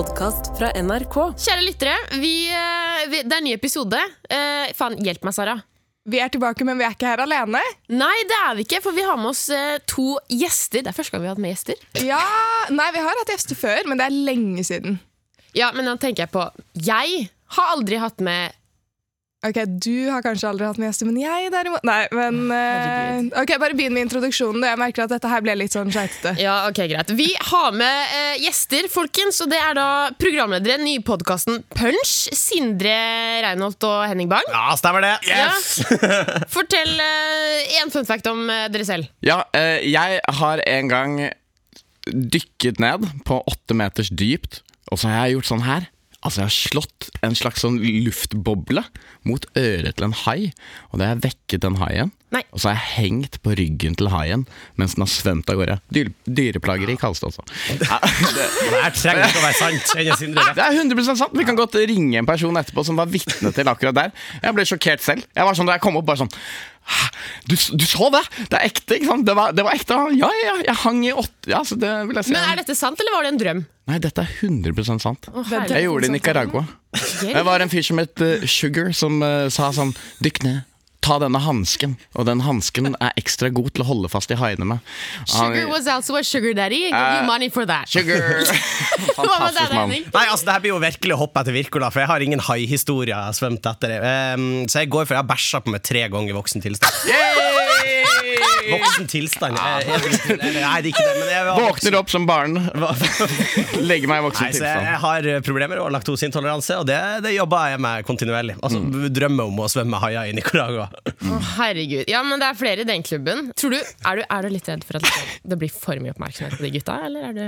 podkast fra NRK. Kjære lyttere, vi, eh, vi, det er en ny episode. Eh, faen, hjelp meg, Sara. Vi er tilbake, men vi er ikke her alene. Nei, det er vi ikke, for vi har med oss eh, to gjester. Det er første gang vi har hatt med gjester. Ja, Nei, vi har hatt gjester før, men det er lenge siden. Ja, men nå tenker jeg på Jeg har aldri hatt med Ok, Du har kanskje aldri hatt med gjester, men jeg derimot Nei, men eh, Ok, Bare begynn med introduksjonen. Jeg merker at dette her ble litt sånn skeitete. Ja, ok, greit. Vi har med uh, gjester, folkens. Og det er da programledere i podkasten Punch. Sindre Reinholt og Henning Bang. Ja, stemmer det. Yes! Fortell én fun fact om eh, dere selv. Ja, eh, jeg har en gang dykket ned på åtte meters dypt, og så har jeg gjort sånn her. Altså, jeg har slått en slags sånn luftboble mot øret til en hai, og da har jeg vekket den haien. Nei. Og så har jeg hengt på ryggen til haien mens den har svømt av gårde. Dyr, dyreplageri kalles det også. Ja, det, Det her trenger ikke å være sant. det er 100 sant. Vi kan godt ringe en person etterpå som var vitne til akkurat der. Jeg ble sjokkert selv. Jeg var sånn da jeg kom opp, bare sånn «Hæ? Du, du så det? Det er ekte, ikke sant? Det var, det var ekte. Ja, ja, ja. Jeg hang i åtte Ja, det si. Men Er dette sant, eller var det en drøm? Nei, dette er 100 sant. Å, Jeg gjorde det i Nicaragua. Det var en fyr som het eh, Sugar, som uh, sa sånn Dykk ned. Ta denne hansken, og den hansken er ekstra god til å holde fast i haiene med. Han- Sugar was also a sugar daddy. I give you money for that. Sugar! Fantastisk mann. Nei, altså, det her blir jo virkelig å hoppe etter Wirkola, for jeg har ingen haihistorie jeg har svømt etter. Um, så jeg går for jeg har bæsja på meg tre ganger i voksen tilstand. Yay! Voksen tilstand? Jeg, jeg, jeg, nei, det er ikke det, men jeg var Våkner opp som barn, legger meg i voksen Nei, så jeg, tilstand. jeg har eh, problemer og laktoseintoleranse, og det, det jobber jeg med kontinuerlig. Altså, Drømmer om å svømme haier i Nicaragua. Oh, herregud. Ja, men det er flere i den klubben. Tror du, er, du, er du litt redd for at det blir for mye oppmerksomhet på de gutta? Eller er du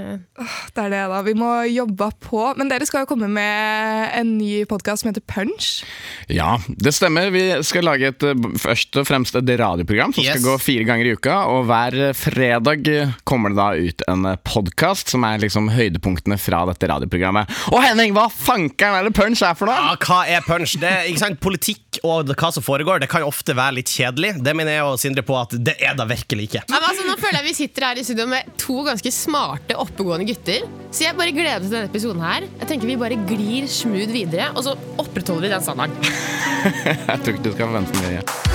Det er det, da. Vi må jobbe på. Men dere skal jo komme med en ny podkast som heter Punch. Ja, det stemmer. Vi skal lage et, eh, først og fremst et radioprogram som Yes. skal gå fire ganger i uka. Og hver fredag kommer det da ut en podkast som er liksom høydepunktene fra dette radioprogrammet. Og Henning, hva fankeren er det punch er for noe? Ja, hva er punch? Det, er ikke sant? Politikk og hva som foregår, det kan jo ofte være litt kjedelig. Det mener jeg og Sindre på at det er da virkelig ikke. Ja, men altså, nå føler jeg vi sitter her i studio med to ganske smarte, oppegående gutter. Så jeg bare gleder meg til denne episoden her. Jeg tenker Vi bare glir smooth videre, og så opprettholder vi den standarden. Jeg tror ikke du skal vente mye.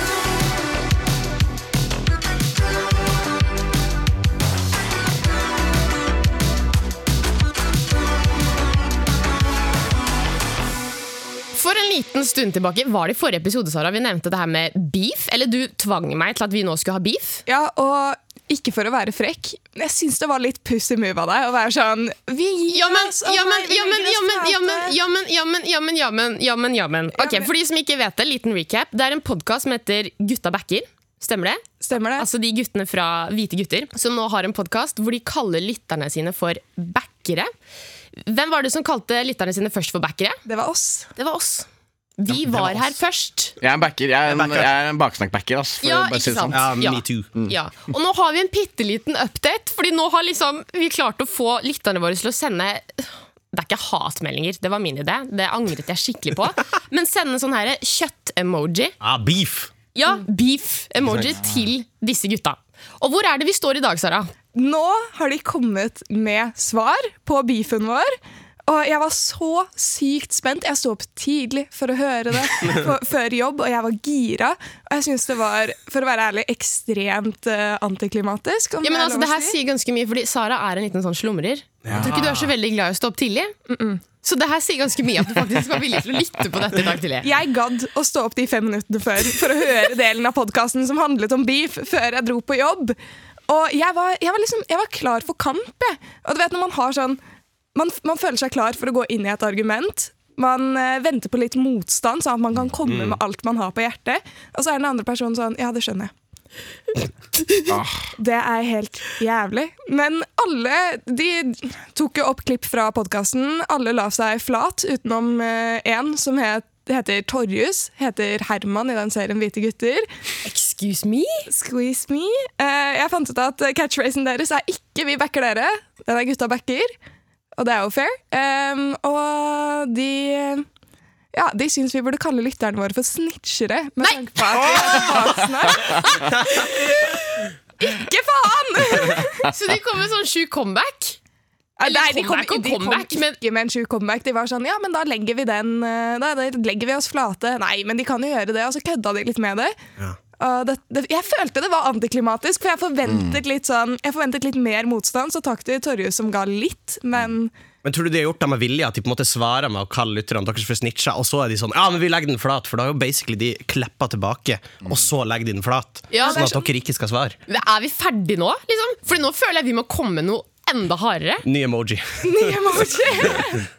Liten stund tilbake var det i forrige episode, Sara, vi nevnte det her med beef. Eller du tvang meg til at vi nå skulle ha beef. Ja, og ikke for å være frekk, men jeg syns det var litt pussy move av deg å være sånn Vi gir oss, Jammen, jammen, jammen, jammen, vi ja, men, oss men, ja, men, ja, men, ja, men, ja, men, ja, men, ja, men, ja, men. Ok, For de som ikke vet det, liten recap. Det er en podkast som heter Gutta backer. Stemmer det? Stemmer det? Altså de guttene fra Hvite gutter, som nå har en podkast hvor de kaller lytterne sine for backere. Hvem var det som kalte lytterne sine først for backere? det var oss. Det var oss. Vi var var her først. Jeg er en backer. Jeg er en, Jeg er en baksnakkbacker. ass, Ja, ikke sånn. Ja, Ja. me too. Ja. Og nå har vi en bitte liten update, Fordi nå har liksom vi klart å få lytterne våre til å sende det er ikke hatmeldinger, det var min idé. Det angret jeg skikkelig på. Men sende sånn her kjøtt-emoji. Ja, beef. Ja, beef-emoji til disse gutta. Og hvor er det vi står i dag, Sara? Nå har de kommet med svar på beefen vår. Og jeg var så sykt spent. Jeg sto opp tidlig for å høre det på, før jobb, og jeg var gira. Og jeg syns det var, for å være ærlig, ekstremt uh, antiklimatisk. om Ja, men det altså, det her sier ganske mye, fordi Sara er en liten sånn slumrer. Jeg tror ikke du er så veldig glad i å stå opp tidlig. Så det her sier ganske mye at du faktisk var villig til å lytte på dette i dag tidlig. Jeg gadd å stå opp de fem minuttene før for å høre delen av podkasten som handlet om beef, før jeg dro på jobb. Og jeg var, jeg var, liksom, jeg var klar for kamp. Jeg. Og du vet når man har sånn man, man føler seg klar for å gå inn i et argument. Man eh, venter på litt motstand, sånn at man kan komme med alt man har på hjertet. Og så er den andre personen sånn Ja, det skjønner jeg. Det er helt jævlig. Men alle de tok jo opp klipp fra podkasten. Alle la seg flat, utenom én som het, heter Torjus. Heter Herman i den serien Hvite gutter. Excuse me? Squeeze me. Eh, jeg fant ut at catchphrasen deres er ikke 'vi backer dere'. Den er gutta backer. Og det er jo fair. Um, og de ja, De syns vi burde kalle lytterne våre for snitchere. Med Nei! tanke på at vi er. Ikke faen! Så de kom med sånn sjuk comeback? Eller Nei, de kom, comeback de kom comeback, men- ikke med en sjuk comeback. De var sånn Ja, men da legger vi den eh, Da, da legger vi oss flate. Nei, men de kan jo gjøre det. Og så kødda de litt med det. Ja. Og det, det jeg følte det var antiklimatisk, for jeg forventet Mm. litt sånn Jeg forventet litt mer motstand. Så takk til Torjus som ga litt, men Men tror du de har gjort det med vilje? At de på en måte svarer med å kalle lytterne deres for snitcher, og så er de sånn Ja, men vi legger den flat, for da har jo basically de kleppa tilbake, og så legger de den flat. Ja, sånn at dere ikke skal svare. Er vi ferdige nå? Liksom? Fordi nå føler jeg vi må komme med noe enda hardere. Ny emoji. Ny emoji.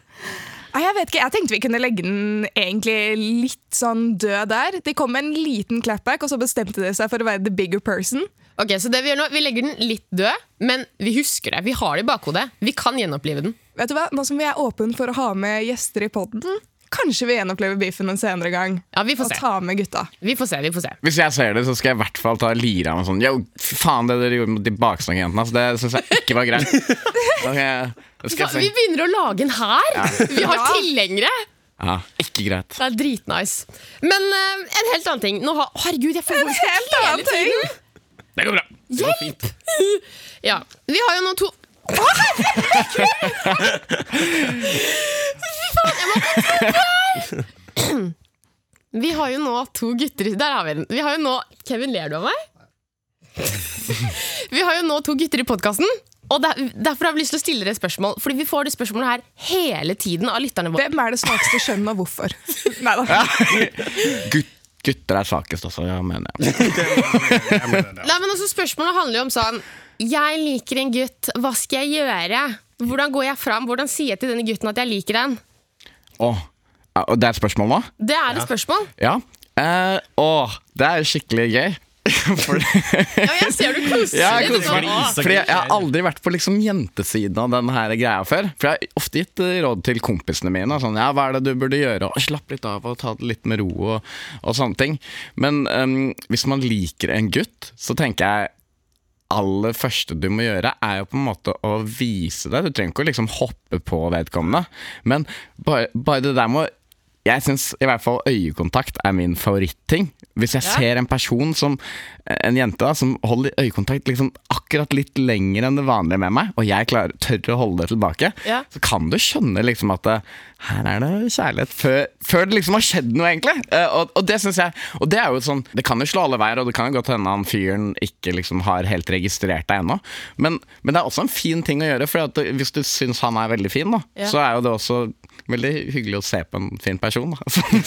Nei, jeg vet ikke, jeg tenkte vi kunne legge den egentlig litt sånn død der. De kom med en liten clapback, og så bestemte de seg for å være the bigger person. Ok, så det Vi gjør nå, vi legger den litt død, men vi husker det. Vi har det i bakhodet. Vi kan gjenopplive den. Vet du hva? Nå som vi er åpne for å ha med gjester i podden, kanskje vi gjenopplever beefen en senere gang. Ja, vi får Og se. ta med gutta. Vi får se, vi får se. Hvis jeg ser det, så skal jeg i hvert fall ta lire av meg sånn Yo, faen, det dere gjorde mot de baksnakkjentene, altså, det syns jeg ikke var greit. Okay, det Vi begynner å lage en her! Vi har Ja. tilhengere! Ja, ikke greit. Det er dritnice. Men uh, en helt annen ting. Nå har, herregud, jeg får En helt hele annen ting! tiden. Det går bra. Hjelp! Ja, vi har jo nå to Fy faen, jeg må på toppen! Vi har jo nå to gutter i Der har vi den. Vi har jo nå Kevin, ler du av meg? Vi har jo nå to gutter i podkasten. Og der, Derfor har vi lyst til å stille dere spørsmål Fordi vi får det spørsmålet her hele tiden av lytterne våre. Hvem er det svakeste kjønnet, og hvorfor? Neida. Gut, gutter er svakest også, ja, mener jeg. Nei, men også Spørsmålet handler jo om sånn Jeg liker en gutt, hva skal jeg gjøre? Hvordan går jeg fram? Hvordan sier jeg til denne gutten at jeg liker den? Åh, ja, og det er et spørsmål nå? Det er et spørsmål. Ja. Uh, å, det er skikkelig gøy. Ja, jeg ser du koser deg. jeg koser. «Åh». Fordi jeg, jeg har aldri vært på liksom jentesiden av denne her greia før. For jeg har ofte gitt eh, råd til kompisene mine. Sånn, ja, hva er det du burde gjøre? Og slapp litt av og ta det litt med ro. Og, og sånne ting Men um, hvis man liker en gutt, så tenker jeg aller første du må gjøre, er jo på en måte å vise deg. Du trenger ikke å liksom hoppe på vedkommende, men bare, bare det der med å Jeg syns i hvert fall øyekontakt er min favoritting. Hvis jeg Ja. ser en person som en jente da, som holder øyekontakt liksom akkurat litt lenger enn det vanlige med meg, og jeg klarer, tør å holde det tilbake, Ja. så kan du skjønne liksom at det, her er det kjærlighet før, før det liksom har skjedd noe, egentlig. Eh, og, og det synes jeg Og det er jo sånn Det kan jo slå alle veier, og det kan jo godt hende han fyren ikke liksom har helt registrert deg ennå, men, men det er også en fin ting å gjøre, for at hvis du syns han er veldig fin, da, Ja. så er jo det også veldig hyggelig å se på en fin person. Da. Som,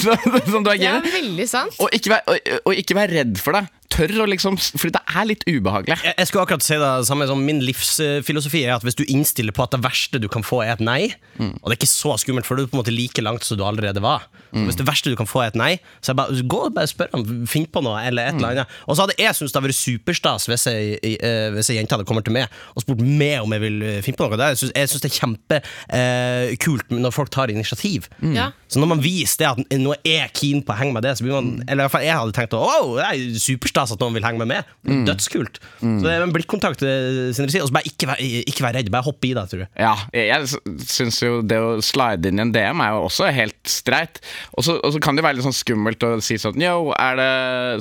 som du er Det er veldig sant. Og ikke, vær, og, og ikke vær redd for det. Tør å liksom Fordi det er litt ubehagelig. Jeg, jeg skulle akkurat si det samme som Min livsfilosofi er at hvis du innstiller på at det verste du kan få, er et nei, og det er ikke så skummelt, for du er på en måte like langt som du allerede var. mm. Hvis det verste du kan få, er et nei, så det bare, gå og bare spør ham, finn på noe, eller et eller annet. Og så hadde jeg syntes det hadde vært superstas hvis ei eh, hvis ei jente hadde kommet til meg og spurt meg om jeg vil eh, finne på noe. Det, jeg syns jeg det er kjempekult når folk tar initiativ. Ja. Så når man viser det at nå er jeg keen på å henge med det, så blir man Eller i hvert fall jeg hadde tenkt wow, det er superstas at noen vil henge med meg. Det er Dødskult. Så det er en blikkontakt sin. Og så bare ikke vær, ikke vær redd, bare hopp i det, tror jeg. Ja, jeg, jeg syns jo det å slide inn i en DM er jo også helt streit. Og så, og så kan det være litt sånn skummelt å si sånn Yo, er det,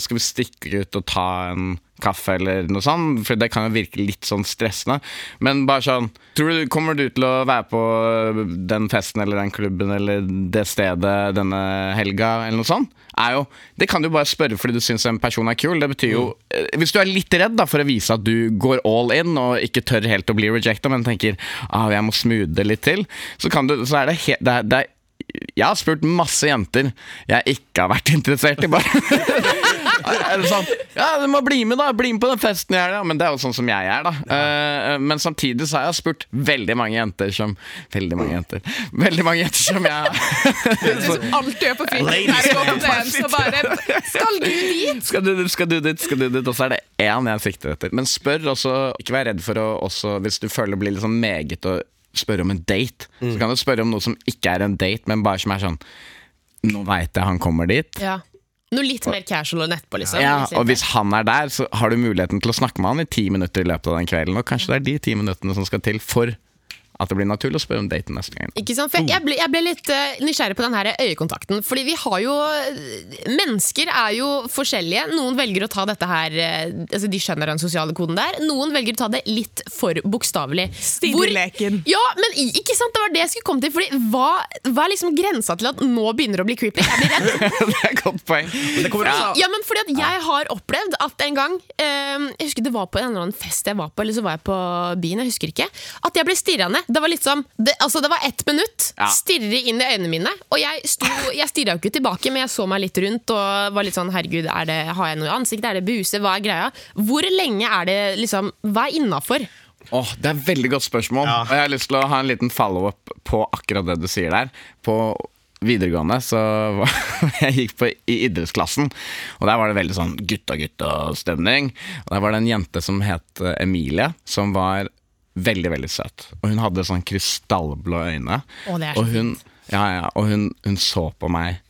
skal vi stikke ut og ta en kaffe eller noe sånt? For det kan jo virke litt sånn stressende. Men bare sånn tror du, Kommer du til å være på den festen eller den klubben eller det stedet denne helga, eller noe sånt? Er jo, det kan du bare spørre fordi du syns en person er kul. Det betyr jo mm. Hvis du er litt redd da for å vise at du går all in og ikke tør helt å bli rejecta, men tenker ah, jeg må smoothe det litt til, så, kan du, så er det, he, det, er, det er jeg har spurt masse jenter jeg ikke har vært interessert i. bare Er det sånn Ja, du må bli med, da. Bli med på den festen jeg helga! Ja, men det er jo sånn som jeg er, da. Eh, men samtidig så har jeg spurt veldig mange jenter som Veldig mange jenter. Veldig mange jenter som jeg Du som alt gjør på på så bare Skal du dit? skal du, skal du dit, skal du dit, og så er det én jeg sikter etter. Men spør også, ikke vær redd for å også, hvis du føler det blir litt sånn meget å spørre om en date, så kan du spørre om noe som ikke er en date, men bare som er sånn Nå veit jeg han kommer dit. Ja. Noe litt mer casual enn etterpå, liksom. Ja, og hvis han er der, så har du muligheten til å snakke med han i ti minutter i løpet av den kvelden. Og kanskje det er de ti minuttene som skal til for at det blir naturlig å spørre om daten neste gang. Ikke sant? For jeg, ble, jeg ble litt eh, nysgjerrig på den her øyekontakten. Fordi vi har jo Mennesker er jo forskjellige. Noen velger å ta dette her eh, altså De skjønner den sosiale koden der. Noen velger å ta det litt for bokstavelig. Stirreleken. Ja, men ikke sant? Det var det jeg skulle komme til. Fordi hva, hva er liksom grensa til at nå begynner det å bli creepy? Jeg blir redd. det er et godt poeng. Det kommer også Ja, men fordi at jeg har opplevd at en gang eh, Jeg husker det var på en eller annen fest jeg var på, eller så var jeg på byen, jeg husker ikke. At jeg ble stirrende. Det var liksom Det, altså, det var ett minutt. Ja. Stirre inn i øynene mine. Og jeg, sto, jeg stirra jo ikke tilbake, men jeg så meg litt rundt og var litt sånn herregud, er det, har jeg noe i ansiktet? Er det buse? Hva er greia? Hvor lenge er det liksom Hva er innafor? Åh, det er et veldig godt spørsmål. Ja. Og jeg har lyst til å ha en liten follow-up på akkurat det du sier der. På videregående så var jeg gikk på i idrettsklassen, og der var det veldig sånn gutta-gutta-stemning. Og der var det en jente som het Emilie, som var veldig, veldig søt. Og hun hadde sånn krystallblå øyne. Å, det er og hun, ja, ja, og hun, hun så på meg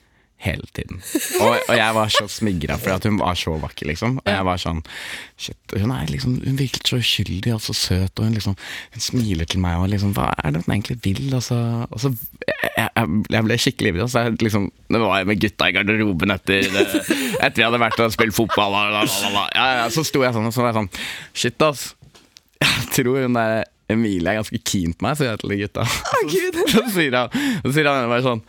hele tiden. Og, og jeg var så smigra for hun var så vakker, liksom. Og jeg var sånn Shit, hun er liksom Hun virket så uskyldig og så søt, og hun liksom Hun smiler til meg og liksom Hva er det hun egentlig vil? Og så, og så jeg, jeg, ble skikkelig ivrig. og Så jeg liksom nå var jeg med gutta i garderoben etter Etter vi hadde vært og spilt fotball. la, la, la, la. Ja, ja, så sto jeg sånn og så var jeg sånn Shit, ass. Jeg tror hun der Emilie er ganske keen på meg, sier jeg til de gutta. Gud. Så sier han, så sier han bare sånn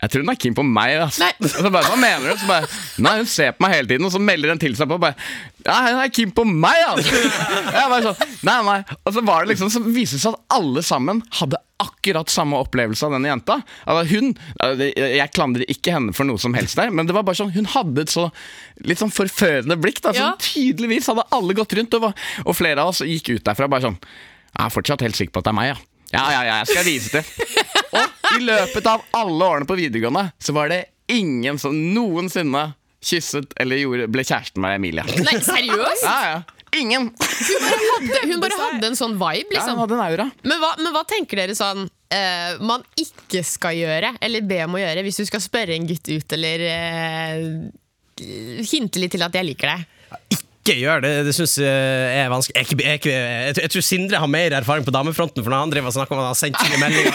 Jeg tror hun er keen på meg. ass. Nei. Og så bare, Hva mener du? Så bare, Nei, hun ser på meg hele tiden, og så melder hun til seg på bare Ja, hun er keen på meg, altså! Jeg bare sånn, nei, nei. Og så var det liksom Så viser det seg at alle sammen hadde akkurat samme opplevelse av denne jenta. Altså, hun, Jeg klandrer ikke henne for noe som helst der, men det var bare sånn hun hadde et så litt sånn forførende blikk. Da, Ja. Tydeligvis hadde alle gått rundt, og, var, og flere av oss gikk ut derfra bare sånn Jeg er fortsatt helt sikker på at det er meg, ja. Ja, ja, ja, jeg skal vise til. Og i løpet av alle årene på videregående så var det ingen som noensinne kysset eller gjorde, ble kjæresten med Emilie. Nei, seriøst? Ja, ja. Ingen! Hadde, hun bare hadde en sånn vibe, Ja, liksom. hun hadde en aura. Men hva, men hva tenker dere sånn eh, man ikke skal gjøre, eller be om å gjøre, hvis du skal spørre en gutt ut, eller eh, hinte litt til at jeg liker deg? ikke gjør det, det synes jeg er vanskelig. Jeg, jeg, jeg, tror- jeg tror Sindre har mer erfaring på damefronten, for når han driver og snakker om at han har sendt sine meldinger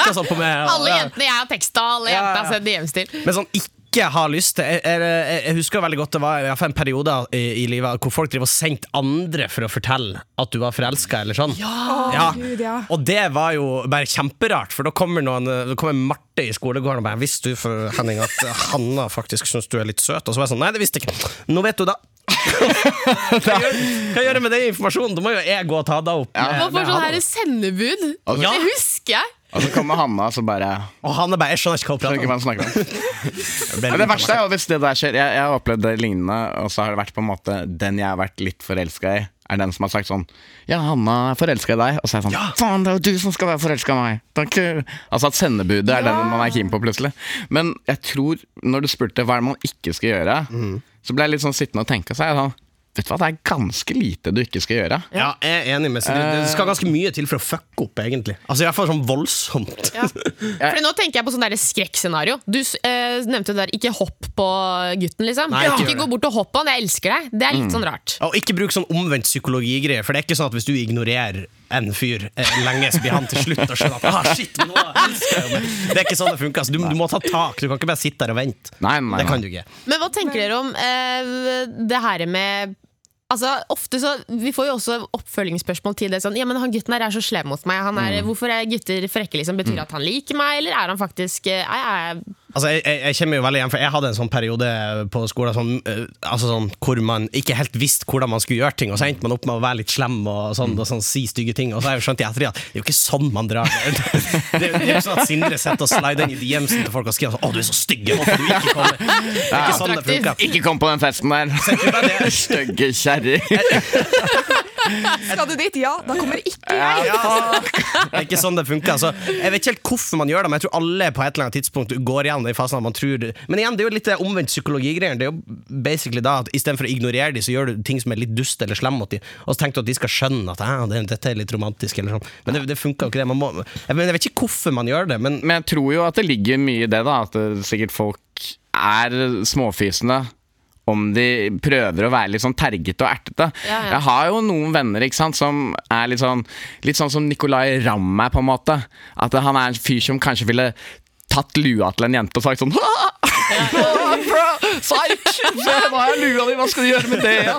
Ja, sånn Alle jentene jeg har teksta, alle jentene jeg har sendt DMs til. Men sånn ikke har lyst til Jeg, jeg, jeg husker veldig godt det var i hvert fall en periode i, i livet hvor folk driver og sendte andre for å fortelle at du var forelska, eller sånn. Ja. Gud, ja. Og det var jo bare kjemperart, for da kommer, noen, da kommer Marte i skolegården og bare 'Visste du for Henning at Hanna faktisk syns du er litt søt?' Og så var jeg sånn 'Nei, det visste jeg ikke'. Nå vet du, da. Hva gjør, hva gjør jeg med den informasjonen? Da må jo jeg gå og ta deg opp. med- Man får med sånn her sendebud. Altså- Det husker jeg. Og så kommer Hanna, så bare Og han er bare 'Jeg skjønner ikke hva hun prater om'. Men det verste er jo hvis det der skjer. Jeg, jeg har opplevd det lignende, og så har det vært på en måte den jeg har vært litt forelska i, er den som har sagt sånn Ja, Hanna er forelska i deg. Og så er jeg sånn Faen, det er jo du som skal være forelska i meg! Takk. Altså at sendebudet er den man er keen på, plutselig. Men jeg tror, når du spurte hva man ikke skal gjøre, så ble jeg litt sånn sittende og tenke, så er jeg sånn Vet du hva, det er ganske lite du ikke skal gjøre. Ja, jeg er enig med Sigrid. Det skal ganske mye til for å fucke opp, egentlig. Altså i hvert fall sånn voldsomt. Ja. Fordi nå tenker jeg på sånn der skrekkscenario. Du eh, nevnte det der, ikke hopp på gutten, liksom. Nei, ikke ikke gå bort og hopp på han, jeg elsker deg. Det er litt sånn rart. Og ikke bruk sånn omvendt psykologigreier, for det er ikke sånn at hvis du ignorerer en fyr eh, lenge, så blir han til slutt og skjønner at ah, shit, nå elsker jeg jo meg. Det er ikke sånn det funker. Altså, du, du må ta tak. Du kan ikke bare sitte der og vente. Nei, nei, Det kan du ikke. Men hva tenker dere om eh, det her med Altså, ofte så, Vi får jo også oppfølgingsspørsmål til det. sånn, ja, men han gutten her er så slem mot meg. Han er, Hvorfor er gutter frekke? liksom, Betyr det at han liker meg, eller er han faktisk eh, er, er, Altså, jeg, jeg, jeg kommer jo veldig igjen, for jeg hadde en sånn periode på skolen som, eh, altså sånn, hvor man ikke helt visste hvordan man skulle gjøre ting, og så endte man opp med å være litt slem og, sånn, og sånn, si stygge ting. Og så har jeg skjønt i ettertid at det er jo ikke sånn man drar det. Det, er jo sånn at Sindre sitter og slider inn i DMs-en til folk og skriver sånn 'Å, du er så stygg, hvorfor du ikke kommer'. Det er ikke sånn det funker. Ikke kom på den festen der! Stygge kjerring. Skal du dit? Ja, da kommer ikke jeg. Ja, det er ikke sånn det funker. Altså, jeg vet ikke helt hvorfor man gjør det, men jeg tror alle på et eller annet tidspunkt går igjen i fasen at man tror Men igjen, det er jo litt det omvendt psykologigreier. Det er jo basically da at istedenfor å ignorere dem, så gjør du ting som er litt dust eller slem mot dem, og så tenker du at de skal skjønne at ah, dette er litt romantisk, eller sånn. Men det, det funker jo ikke, det. Man må, jeg, men jeg vet ikke hvorfor man gjør det, men Men jeg tror jo at det ligger mye i det, da. At det, sikkert folk er småfisende om de prøver å være litt sånn tergete og ertete. Ja, ja. Jeg har jo noen venner ikke sant, som er litt sånn Litt sånn som Nicolay Ramm er, på en måte. At han er en fyr som kanskje ville tatt lua til en jente og sagt sånn Psych! Se, hva er lua di? Hva skal du gjøre med det? Ja?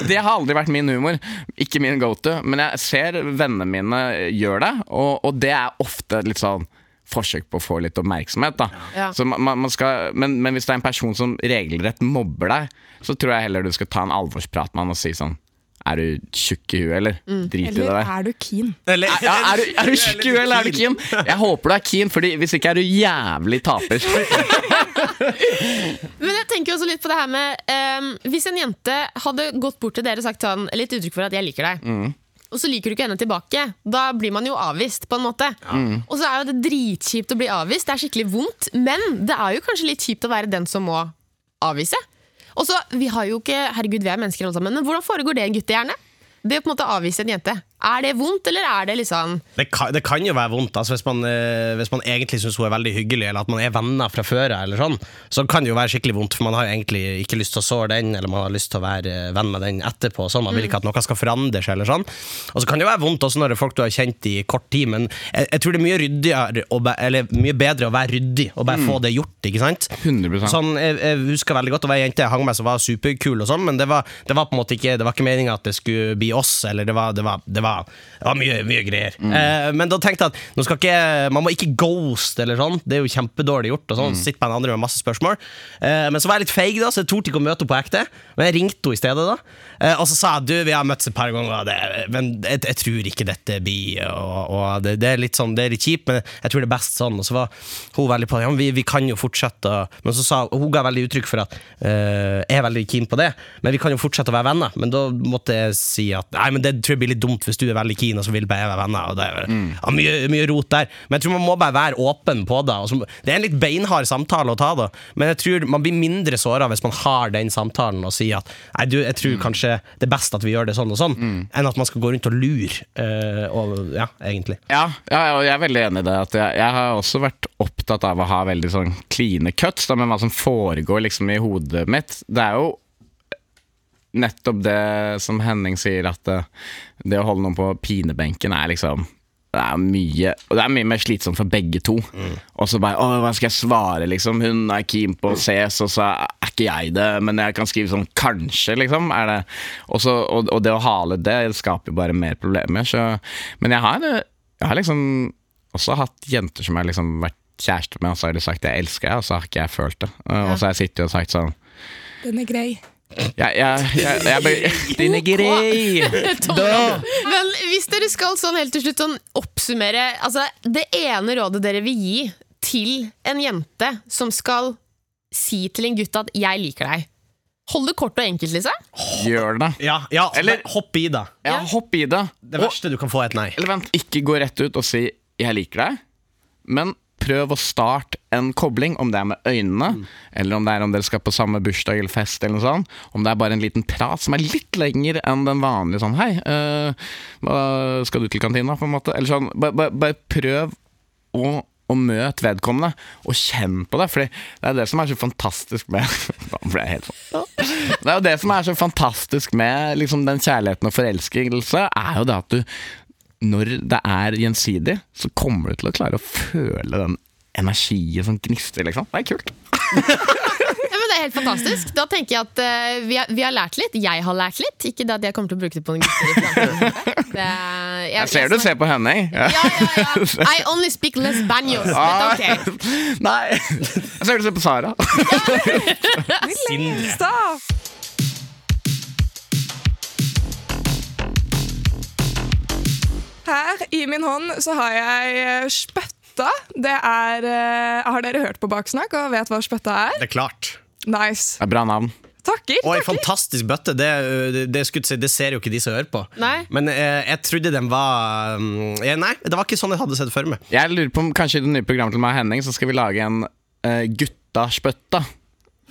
Det har aldri vært min humor. Ikke min go-to. Men jeg ser vennene mine gjør det, og, og det er ofte litt sånn forsøk på å få litt oppmerksomhet. Da. Ja. Så man, man skal, men, men hvis det er en person som regelrett mobber deg, så tror jeg heller du skal ta en alvorsprat med han og si sånn Er du tjukk i huet, eller? Drit i det Eller er du keen? Eller, Ja, er, du, er du tjukk i huet, eller er du keen? Jeg håper du er keen, Fordi hvis ikke er du jævlig taper. Men jeg tenker også litt på det her med um, Hvis en jente hadde gått bort til dere og sagt sånn, litt uttrykk for at 'jeg liker deg', og så liker du ikke henne tilbake, da blir man jo avvist, på en måte. Og så er jo det dritkjipt å bli avvist, det er skikkelig vondt, men det er jo kanskje litt kjipt å være den som må avvise. Og så, vi har jo ikke, herregud, vi er mennesker alle sammen, men hvordan foregår det i en guttehjerne? Det å på en måte avvise en jente. Er det vondt, eller er det liksom Det kan, det kan jo være vondt altså hvis, man, eh, hvis man egentlig syns hun er veldig hyggelig, eller at man er venner fra før av, eller sånn, så kan det jo være skikkelig vondt, for man har jo egentlig ikke lyst til å såre den, eller man har lyst til å være eh, venn med den etterpå. Sånn. Man vil ikke at noe skal forandre seg, eller sånn. Og så kan det jo være vondt også når det er folk du har kjent i kort tid, men jeg, jeg tror det er mye ryddigere, eller mye bedre å være ryddig, og bare få det gjort, ikke sant? 100%. Sånn, jeg, jeg husker veldig godt Det var ei jente jeg hang med som var superkul, og sånn, men det var, det var på en måte ikke Det var ikke meninga at det skulle bli oss, eller det var, det var, det var, det var mye, mye greier. Eh, men da tenkte jeg at ikke, man må ikke ghost, eller sånn. Det er jo kjempedårlig gjort. Og sånn, Sitte på en andre med masse spørsmål. Eh, men så var jeg litt feig, da, så jeg torde ikke å møte henne på ekte. Men jeg ringte henne i stedet, da. Eh, og så sa jeg du, vi har møttes et par ganger, det, men jeg, jeg tror ikke dette blir Og, og det, det er litt sånn, det er litt kjipt, men jeg tror det er best sånn. Og så var hun veldig på det. Ja, vi, vi kan jo fortsette. Men så sa hun ga veldig uttrykk for at eh, jeg er veldig keen på det, men vi kan jo fortsette å være venner. Men da måtte jeg si at nei, men det tror jeg blir litt dumt hvis du er veldig keen, og så vil bare være venner. Og det er ja, mye, mye rot der. Men jeg tror man må bare være åpen på det. Så, det er en litt beinhard samtale å ta, da, men jeg tror man blir mindre såra hvis man har den samtalen og sier at nei, du, jeg tror kanskje det er best at vi gjør det sånn og sånn, enn at man skal gå rundt og lure. eh, og, ja, egentlig. Ja, ja, jeg er veldig enig i det. Jeg, jeg har også vært opptatt av å ha veldig sånn kline cuts, da, med hva som foregår liksom i hodet mitt. Det er jo nettopp det som Henning sier, at det, det å holde noen på pinebenken er liksom det er mye Og det er mye mer slitsomt for begge to. Og så bare Å, hva skal jeg svare, liksom? Hun er keen på å ses, og så er ikke jeg det, men jeg kan skrive sånn kanskje, liksom. Er det Også, og, og det å hale det skaper jo bare mer problemer. Så, men jeg har, jeg har liksom også hatt jenter som jeg har liksom vært kjæreste med, og så har de sagt 'jeg elsker deg', og så har ikke jeg følt det. Og så har jeg sittet og sagt sånn Den er grei. Jeg, jeg, jeg, jeg, jeg, Den er grei! Men hvis dere skal sånn helt til slutt sånn oppsummere altså, Det ene rådet dere vil gi til en jente som skal si til en gutt at 'jeg liker deg', hold det kort og enkelt, Lise. Gjør det. Ja, ja Eller- hopp i det. Ja, hopp i det. Det Og- verste du kan få, er et nei. Eller vent, ikke gå rett ut og si 'jeg liker deg', men prøv å starte en kobling, om det er med øynene, eller om det er om dere skal på samme bursdag eller fest, eller noe sånt. Om det er bare en liten prat som er litt lenger enn den vanlige sånn 'hei, hva skal du til kantina?' på en måte. Eller sånn, bare, bare, bare prøv å og møte vedkommende, og kjenn på det. For det er det som er så fantastisk med sånn Det er jo det som er så fantastisk med liksom, den kjærligheten og forelskelse, er jo det at du når det er gjensidig, så kommer du til å klare å føle den energien som gnister, liksom. Det er kult. Ja, men Det er helt fantastisk. Da tenker jeg at uh, vi, har, vi har lært litt. Jeg har lært litt. Ikke det at jeg kommer til å bruke det på en gutter. Det, jeg, Jeg ser du ser på Henning. Ja, ja, ja. I only speak less banjos, Ah, okay. Nei, jeg ser du ser på Sara. Sindre. Her i min hånd så har jeg eh, spøtta. Det er eh, Har dere hørt på Baksnakk og vet hva spøtta er? Det er klart. Nice. Det er Bra navn. Takker. Og ei fantastisk bøtte. Det, det, det, si, det ser jo ikke de som hører på. Nei. Men eh, jeg trodde den var mm, eh, Nei, det var ikke sånn jeg hadde sett for meg. Jeg lurer på om kanskje i det nye programmet til meg og Henning så skal vi lage en uh, gutta-spøtta.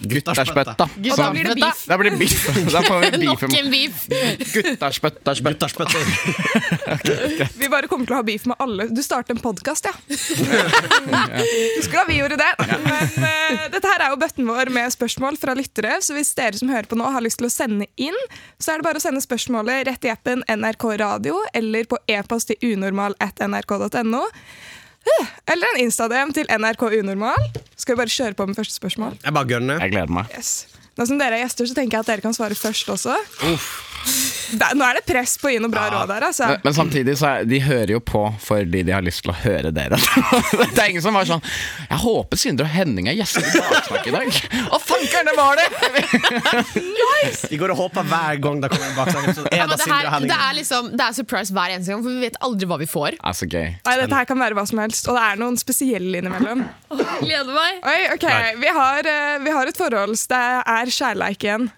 Gutterspøtta. Og da blir det beef. Da blir det beef. Da får vi beef. Nok en beef. Gutterspøtta, spøtta. Gutterspøtter. Vi bare kommer til å ha beef med alle. Du starter en podkast, ja. Husker da vi gjorde det? Men uh, dette her er jo bøtten vår med spørsmål fra lyttere, så hvis dere som hører på nå har lyst til å sende inn, så er det bare å sende spørsmålet rett i appen NRK Radio eller på e-post til unormal.nrk.no. Eller en Insta-DM til NRK Unormal. Skal vi bare kjøre på med første spørsmål? Jeg bare gønner. Jeg gleder meg. Yes. Nå som dere er gjester, så tenker jeg at dere kan svare først også. Da, nå er det press på å gi noe bra råd her, altså. Men, men samtidig så er, de hører jo på fordi de har lyst til å høre dere. det er ingen som var sånn Jeg håper Sindre og Henning er gjester i Baksnakk i dag. Å, fankeren, det var det! De går og håper hver gang det kommer en baksnakk. Ja, det det, her, det, er liksom, det er surprise hver eneste gang, for vi vet aldri hva vi får. Er så gøy. Nei, dette her kan være hva som helst, og det er noen spesielle innimellom. Gleder meg. Oi, okay. vi har, eh, vi har et forhold, det er kjærleik igjen.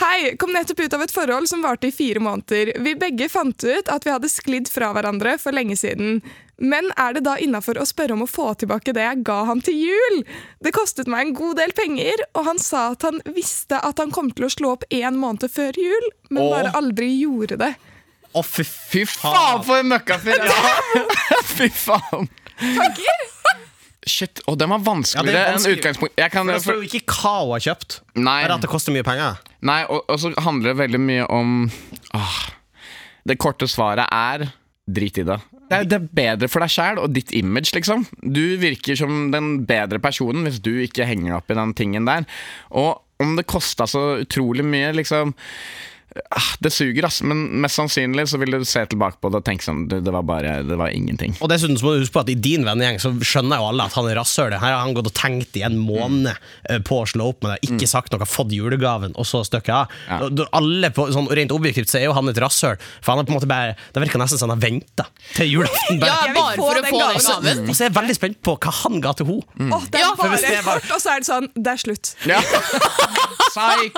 Hei, kom nettopp ut av et forhold som varte i fire måneder. Vi begge fant ut at vi hadde sklidd fra hverandre for lenge siden. Men er det da innafor å spørre om å få tilbake det jeg ga han til jul? Det kostet meg en god del penger, og han sa at han visste at han kom til å slå opp én måned før jul, men Åh. bare aldri gjorde det. Å, fy Fy faen, for en møkkafyr! Fy faen. Shit, oh, den var vanskeligere ja, vanskelig. enn utgangspunkt. Jeg kan, For det er ikke Kao har kjøpt. Nei. Er det at det koster mye penger? Nei, og, og så handler det veldig mye om ah, Det korte svaret er drit i det. Det er, det er bedre for deg sjæl og ditt image, liksom. Du virker som den bedre personen hvis du ikke henger opp i den tingen der. Og om det kosta så utrolig mye, liksom Det suger, ass, men mest sannsynlig så vil du se tilbake på det og tenke sånn Det, det var bare Det var ingenting. Og dessuten så må du huske på at I din vennegjeng så skjønner jo alle at han er rasshøl. Her har han gått og tenkt i en måned mm. på å slå opp med deg, ikke sagt noe, fått julegaven, og så stukket av. Ja. Alle på, sånn, Rent objektivt så er jo han et rasshøl. For han er på en måte bare Det virker nesten som han har venta til julaften. Bare. ja, bare for å få den gaven. gaven. Og så er jeg veldig spent på hva han ga til henne. Åh, det er Ja, bare hvis det var... kort, og så er det sånn Det er slutt. Ja. Psyk!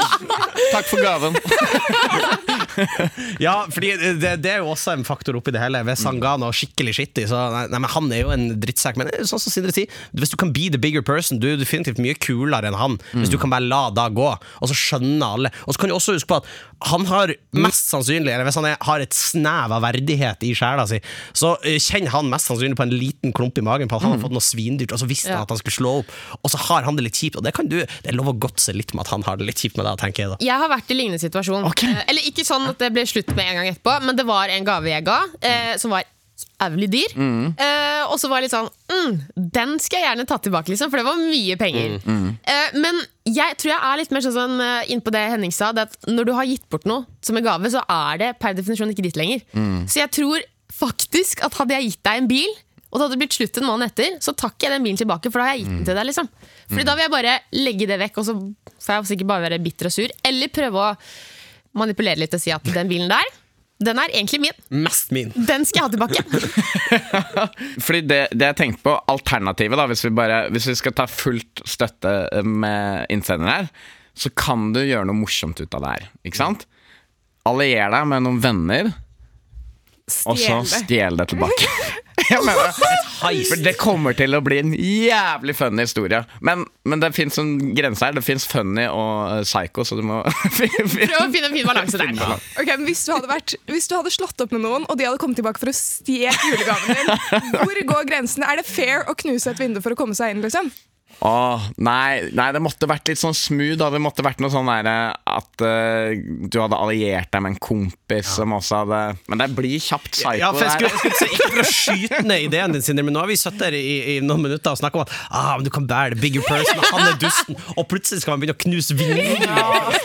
Takk for gaven. Ja, fordi det, det er jo også en faktor oppi det hele. Hvis han ga noe skikkelig skittig, så nei, men Han er jo en drittsekk. Men sånn som Sindre sier, hvis du kan be the bigger person, du er definitivt mye kulere enn han. Hvis du kan bare la det gå, og så skjønner alle. Og så kan du også huske på at han har mest sannsynlig, eller hvis han er, har et snev av verdighet i sjela si, så eh, kjenner han mest sannsynlig på en liten klump i magen på at han har fått noe svindyrt, og så visste han at han skulle slå opp, og så har han det litt kjipt. Og det kan du, det er lov å godse litt med at han har det litt kjipt med det, tenker jeg da. Jeg har vært i lignende situasjon. Okay. Eh, Eller ikke sånn at det ble slutt med en gang etterpå, men det var en gave jeg ga, eh, som var jævlig dyr. Eh, og så var jeg litt sånn mm, Den skal jeg gjerne ta tilbake, liksom, for det var mye penger. Eh, men jeg tror jeg er litt mer sånn, uh, innpå inn på det Henning sa, det at når du har gitt bort noe som en gave, så er det per definisjon ikke ditt lenger. Så jeg tror faktisk at hadde jeg gitt deg en bil, og det hadde blitt slutt en måned etter, så tar ikke jeg den bilen tilbake, for da har jeg gitt den til deg. liksom Fordi da vil jeg bare legge det vekk, og så får jeg sikkert bare være bitter og sur. Eller prøve å manipulere litt og si at den bilen der, den er egentlig min. Mest min. Den skal jeg ha tilbake. Fordi det, det jeg tenkte på, alternativet, da, hvis vi, bare, hvis vi skal ta fullt støtte med innsender her, så kan du gjøre noe morsomt ut av det her. Ikke sant? Allier deg med noen venner, og så stjel det tilbake. Jeg mener det. For det kommer til å bli en jævlig funny historie. Men, men det fins en grense her. Det fins funny og eh, psycho, så du må Prøv å finne en fin balanse der. Ok, men hvis du, hadde vært, hvis du hadde slått opp med noen, og de hadde kommet tilbake for å stjele julegaven din, hvor går grensen? Er det fair å knuse et vindu for å komme seg inn? liksom? Åh, nei, nei, det måtte vært litt sånn smooth. Da. Det måtte vært noe sånn der, eh, at uh, du hadde alliert deg med en kompis som også hadde Men det blir kjapt psycho. Ja, for jeg skulle, jeg skulle si, Ikke for å skyte ned ideen din, Sindre, men nå har vi sittet her i, i noen minutter og snakket om at ah, men du kan bære the bigger person, han er dusten, og plutselig skal man begynne å knuse vinduer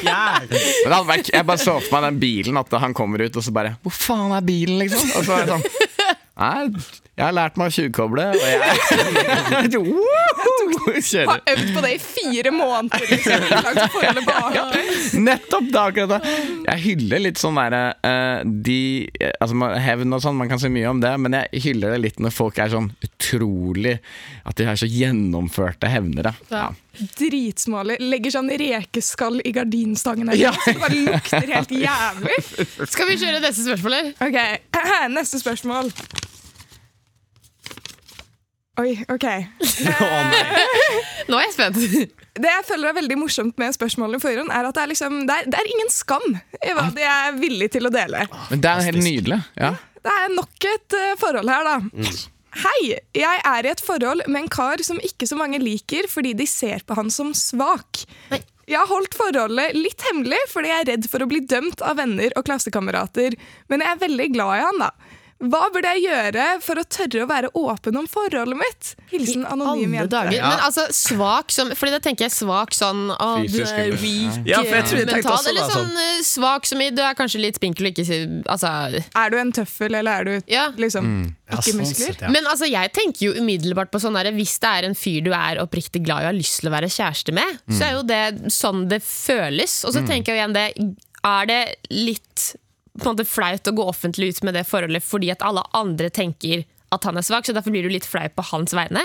Ja. Men det hadde vært, jeg bare så for meg den bilen, at han kommer ut og så bare Hvor faen er bilen, liksom? Og så er det sånn Nei, jeg har lært meg å tjuvkoble, og jeg Kjører. Har øvd på det i fire måneder. liksom. ja. Nettopp det akkurat det. Jeg hyller litt sånn derre uh, de Altså Hevn og sånn, man kan si mye om det, men jeg hyller det litt når folk er sånn utrolig At de er så gjennomførte hevnere. Ja. Dritsmale. Legger sånn rekeskall i gardinstangen. her, Ja. Så det bare lukter helt jævlig. Skal vi kjøre neste spørsmål, eller? Ok, Neste spørsmål. Oi, ok. Nå er jeg spent. Det jeg føler er veldig morsomt med spørsmålene forhånd, er at det er, liksom, det er, det er ingen skam i hva de er villig til å dele. Men det er helt nydelig. Ja. Det er nok et eh, forhold her, da. Hei! Jeg er i et forhold med en kar som ikke så mange liker fordi de ser på han som svak. Nei. Jeg har holdt forholdet litt hemmelig fordi jeg er redd for å bli dømt av venner og klassekamerater, men jeg er veldig glad i han, da. Hva burde jeg gjøre for å tørre å være åpen om forholdet mitt? Hilsen anonym jente. Ja. Men altså, svak som Fordi da tenker jeg svak sånn å, du er weak Ja, for jeg tror jeg tenkte også Eller sånn eh, svak som i du er kanskje litt spinkel og ikke si- Altså Er du en tøffel, eller er du Ja. liksom mm. ikke sånn muskler? sett, ja. Men altså, jeg tenker jo umiddelbart på sånn derre Hvis det er en fyr du er oppriktig glad i og har lyst til å være kjæreste med, så er jo det sånn det føles. Og så tenker jeg igjen det Er det litt på en måte flaut å gå offentlig ut med det forholdet fordi at alle andre tenker at han er svak, så derfor blir du litt flau på hans vegne?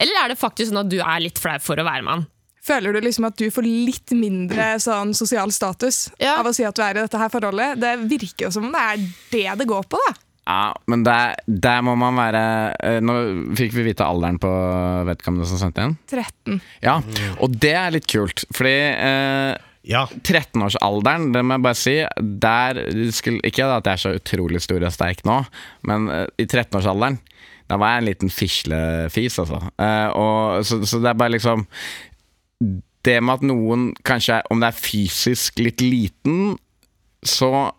Eller er det faktisk sånn at du er litt flau for å være med han? Føler du liksom at du får litt mindre sånn sosial status Ja. av å si at du er i dette her forholdet? Det virker jo som om det er det det går på, da. Ja, men der, der må man være eh, Nå fikk vi vite alderen på vedkommende som sendte inn. 13. Ja, og det er litt kult, fordi eh, Ja. 13-årsalderen, det må jeg bare si der Ikke at jeg er så utrolig stor og sterk nå, men eh, i 13-årsalderen da var jeg en liten fislefis, altså. Eh, og, så, så det er bare liksom Det med at noen kanskje, om det er fysisk litt liten, så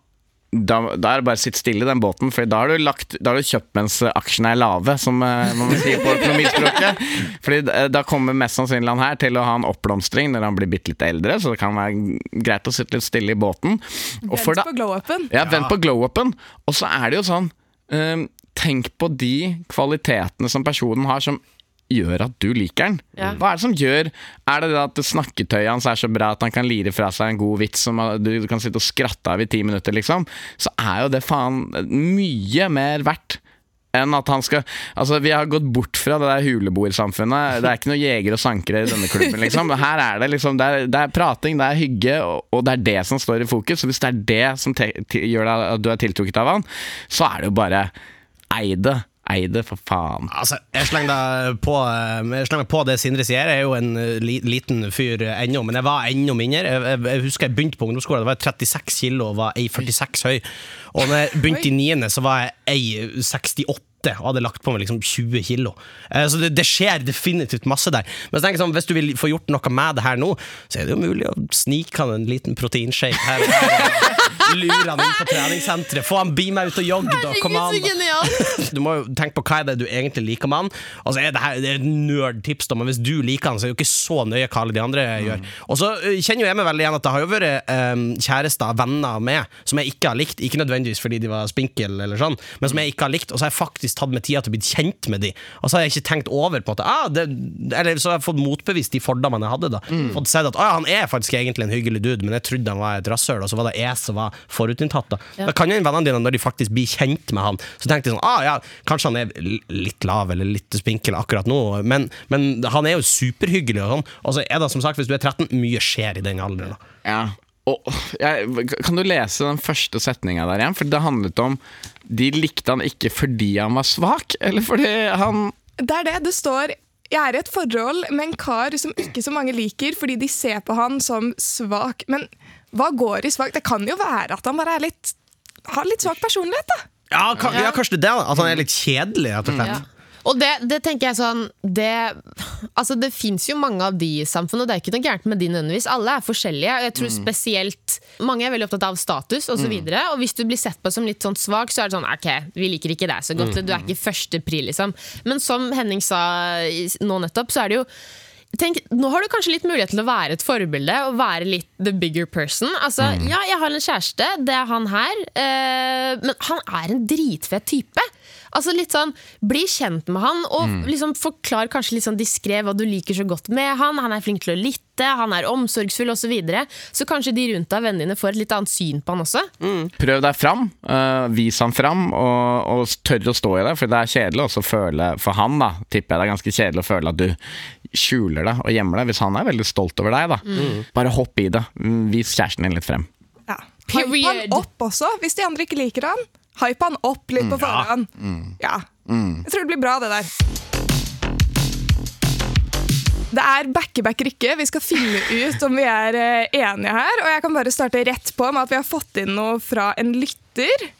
da, da er det bare å sitte stille i den båten, for da har du, lagt, da har du kjøpt mens aksjene er lave, som eh, man sier på økonomispråket. Fordi eh, da kommer mest sannsynlig han her til å ha en oppblomstring når han blir bitte litt eldre, så det kan være greit å sitte litt stille i båten. Og for Vent da, på glow-upen. ja, vent på glow-upen. Og så er det jo sånn eh, Tenk på de kvalitetene som personen har som gjør at du liker den. Ja. Hva er det som gjør Er det det at snakketøyet hans er så bra at han kan lire fra seg en god vits som du kan sitte og skratte av i ti minutter, liksom? Så er jo det faen mye mer verdt enn at han skal Altså, vi har gått bort fra det der huleboersamfunnet. Det er ikke noe jegere og sankere i denne klubben, liksom. Her er det liksom Det er, det er prating, det er hygge, og, og det er det som står i fokus. Så hvis det er det som gjør at du er tiltrukket av han, så er det jo bare Ei det. Ei det, for faen. Altså, jeg slenger deg på, eh, jeg slenger på det Sindre sier. Jeg er jo en eh, li, liten fyr ennå, men jeg var enda mindre. Jeg, jeg, jeg husker jeg begynte på ungdomsskolen, da var jeg 36 kilo og var 1,46 høy. Og når jeg begynte i niende, så var jeg 1,68 og hadde lagt på meg liksom 20 kilo. Eh, Så det, det skjer definitivt masse der. Men så tenker jeg sånn, hvis du vil få gjort noe med det her nå, så er det jo mulig å snike han en liten proteinshake her. og og Lure han inn på treningssenteret. Få han med ut og jogge, da. Kom an, så! Du må jo tenke på hva er det du egentlig liker med han. Altså er det, her, det er nerdtips, da, men hvis du liker han, så er det jo ikke så nøye hva alle de andre gjør. Og så øh, kjenner jo jeg meg veldig igjen at det har jo vært um, kjærester, venner med, som jeg ikke har likt. Ikke nødvendigvis fordi de var spinkel, eller sånn, men som jeg ikke har likt. Og så har jeg faktisk tatt med tida til å bli kjent med de. Og så har jeg ikke tenkt over på at ah, det, Eller så har jeg fått motbevist de fordommene jeg hadde. da Fått sett at ah, han er faktisk egentlig en hyggelig dude, men jeg trodde han var et rasshøl, og så var det jeg som var forutinntatt. Da Da kan jo vennene dine, når de faktisk blir kjent med han, så tenkte de sånn ah, ja, kanskje han er litt lav eller litt spinkel akkurat nå, men, men han er jo superhyggelig. Og sånn Og så er det som sagt, hvis du er 13, mye skjer i den alderen. da Ja. Og, jeg, kan du lese den første setninga der igjen? For det handlet om De likte han ikke fordi han var svak, eller fordi han Det er det. Det står jeg er i et forhold med en kar som ikke så mange liker, fordi de ser på han som svak. Men hva går i svak? Det kan jo være at han bare er litt, har litt svak personlighet, da. Ja, ka, ja, kanskje det det. At han er litt kjedelig, rett og slett. Og det, det tenker jeg sånn Det, altså det fins jo mange av de i samfunnet, og det er ikke noe gærent med de nødvendigvis. Alle er forskjellige. og Jeg tror spesielt Mange er veldig opptatt av status osv. Og, så videre, og hvis du blir sett på som litt sånn svak, så er det sånn OK, vi liker ikke deg så godt. Du er ikke første pri, liksom. Men som Henning sa nå nettopp, så er det jo Tenk, nå har du kanskje litt mulighet til å være et forbilde og være litt the bigger person. Altså, Ja, jeg har en kjæreste, det er han her, eh, men han er en dritfet type. Altså litt sånn, Bli kjent med han, og liksom forklar kanskje litt sånn diskré hva du liker så godt med han. Han er flink til å lytte, han er omsorgsfull osv. Så, videre. så kanskje de rundt deg, vennene dine, får et litt annet syn på han også. Prøv deg fram, Uh, vis han fram, og, og tør å stå i det. For det er kjedelig også å føle For han, da, tipper jeg det er ganske kjedelig å føle at du skjuler det og gjemmer det. Hvis han er veldig stolt over deg, da. Bare hopp i det. Vis kjæresten din litt frem. Ja. Hype han opp også, hvis de andre ikke liker han. Hype han opp litt på forhånd. Ja. Jeg tror det blir bra, det der. Det er backe-back Rikke. Vi skal finne ut om vi er eh, enige her. Og jeg kan bare starte rett på med at vi har fått inn noe fra en lytter.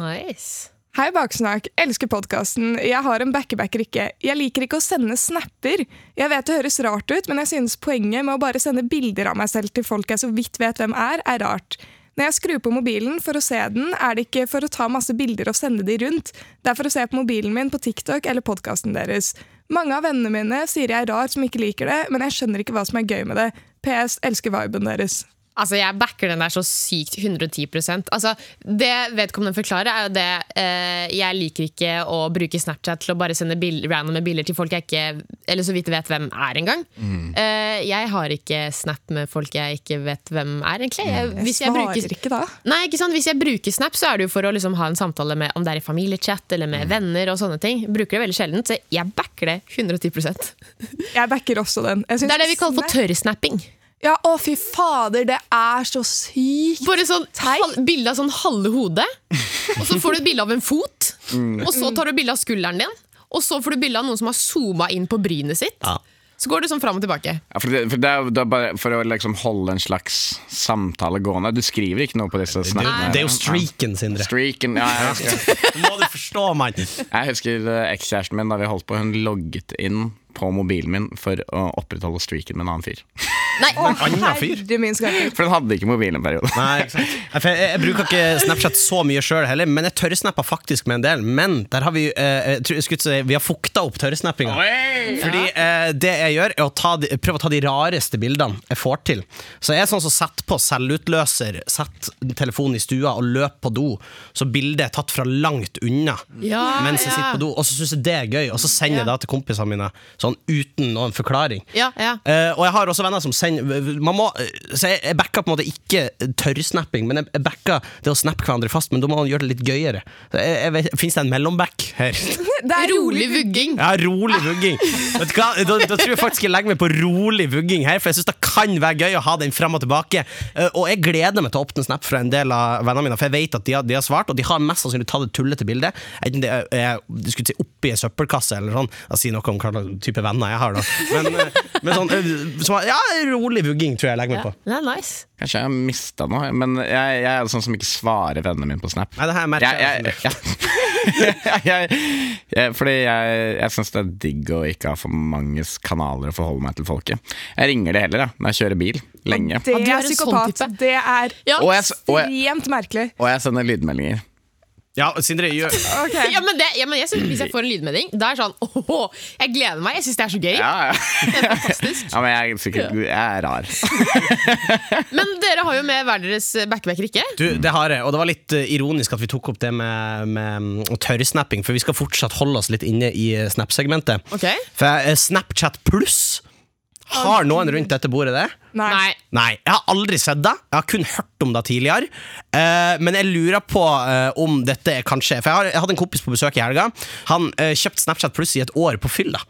Nice. Hei, Baksnakk. Elsker podkasten. Jeg har en backe-back Rikke. Jeg liker ikke å sende snapper. Jeg vet det høres rart ut, men jeg synes poenget med å bare sende bilder av meg selv til folk jeg så vidt vet hvem er, er rart. Når jeg skrur på mobilen for å se den, er det ikke for å ta masse bilder og sende de rundt. Det er for å se på mobilen min på TikTok eller podkasten deres. Mange av vennene mine sier jeg er rar som ikke liker det, men jeg skjønner ikke hva som er gøy med det. PS elsker viben deres. Altså, Jeg backer den der så sykt 110% Altså, Det vedkommende forklarer, er jo det eh, Jeg liker ikke å bruke Snapchat til å bare sende bil randome bilder til folk jeg ikke Eller så vidt vet hvem er engang. Eh, jeg har ikke Snap med folk jeg ikke vet hvem er, egentlig. Jeg, hvis jeg bruker, ikke da. nei, ikke sant? Hvis jeg bruker Snap, så er det jo for å liksom ha en samtale med om det er i familiechat eller med venner. og sånne ting Bruker det veldig sjelden, så jeg backer det 110% Jeg backer også den. Det er det vi kaller for Snap- tørrsnapping. Ja, å fy fader, det er så sykt. Bare sånn hal bilde av sånn halve hodet, og så får du et bilde av en fot. Og så tar du bilde av skulderen din, og så får du bilde av noen som har zooma inn på brynet sitt. Ja. Så går det sånn fram og tilbake. Ja, for, det, for, det er, det er bare for å liksom holde en slags samtale gående. Du skriver ikke noe på disse Det, snappene. det er jo streaken, Sindre. Streaken, ja, jeg husker, Det må du forstå, mann. jeg husker eh, ekskjæresten min da vi holdt på. Hun logget inn på mobilen min for å opprettholde streaken med en annen fyr. Nei, fyr. Herre min skaper. For den hadde ikke mobil en periode. Nei, ikke sant. Jeg, jeg bruker ikke Snapchat så mye sjøl heller, men jeg tørrsnapper faktisk med en del. Men der har vi eh, skulle si, Vi har fukta opp tørrsnappinga. Fordi eh, det jeg gjør, er å ta de, prøve å ta de rareste bildene jeg får til. Så jeg er sånn som setter på selvutløser, setter telefonen i stua og løper på do, så bildet er tatt fra langt unna Ja, mens jeg ja. sitter på do. Og så syns jeg det er gøy, og så sender jeg det til kompisene mine sånn uten noen forklaring. Ja, ja. Eh, og jeg har også venner som sender man må, Så jeg, jeg backer på en måte ikke tørrsnapping, men jeg, jeg backer det å snappe hverandre fast, men da må man gjøre det litt gøyere. Så Fins det en mellomback her? Det er Rolig vugging. Ja, rolig vugging. Vet du hva? Da, da tror jeg faktisk jeg legger meg på rolig vugging her, for jeg syns det kan være gøy å ha den fram og tilbake. Eh, og jeg gleder meg til å åpne snap fra en del av vennene mine, for jeg vet at de har, de har svart, og de har mest sannsynlig tatt et tullete bilde. Enten det er, de skulle si oppi ei søppelkasse eller sånn. Jeg sier noe om hva slags type venner jeg har, da. Men, eh, men sånn så, som, Ja, rolig vugging tror jeg jeg legger meg Ja, på. det er nice. Kanskje jeg har mista noe, men jeg, jeg er sånn som ikke svarer vennene mine på Snap. Nei, det her matcher Jeg, jeg. jeg, jeg, jeg, jeg, fordi jeg, jeg syns det er digg å ikke ha for mange kanaler å forholde meg til folket. Jeg ringer det heller, da, når jeg kjører bil. Lenge. Det er er sånn psykopat. Det er Ja. Ekstremt merkelig. og jeg sender lydmeldinger. Ja, Sindre gjør okay. Ja, men det, ja, men jeg synes, Hvis jeg får en lydmelding, da er det sånn åh, Jeg gleder meg. Jeg syns det er så gøy. Ja, ja. Det er fantastisk. ja men jeg er sikkert jeg er rar. Men dere har jo med hver deres backbacker ikke. Du, det har jeg, og det var litt eh, ironisk at vi tok opp det med, med mm, tørrsnapping, for vi skal fortsatt holde oss litt inne i eh, Snap-segmentet. Okay. For eh, Snapchat pluss Har noen rundt dette bordet det? Nei. Nei. Jeg har aldri sett det. Jeg har kun hørt om det tidligere. Eh, men jeg lurer på eh, om dette er kanskje For jeg, har, jeg hadde en kompis på besøk i helga. Han uh, kjøpte Snapchat Pluss i et år på fylla.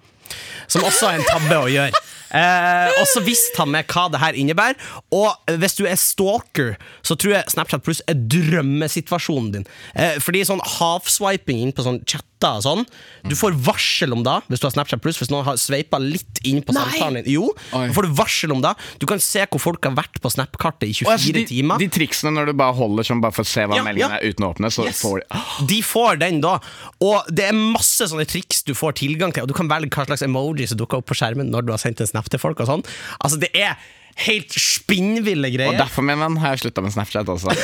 Som også er en tabbe å gjøre. Eh, og så visste han med hva det her innebærer. Og hvis du er stalker, så tror jeg Snapchat Pluss er drømmesituasjonen din. Eh, fordi sånn half-swiping inn på sånn chatter og sånn Du får varsel om det hvis du har Snapchat Pluss. Hvis noen har sveipa litt inn på Nei. samtalen din. Jo, Oi. da får du varsel om det. Du kan se hvor folk har vært på Snap-kartet i 24 altså, de, timer. de triksene når du bare holder sånn bare for å se hva Ja, meldingen ja. er uten å åpne, så Yes. får de De får den da. Og det er masse sånne triks du får tilgang til. Og du kan velge hva slags emoji som dukker opp på skjermen når du har sendt en snap til folk. og sånn Altså Det er helt spinnville Og derfor, min venn, har jeg slutta med Snapchat også.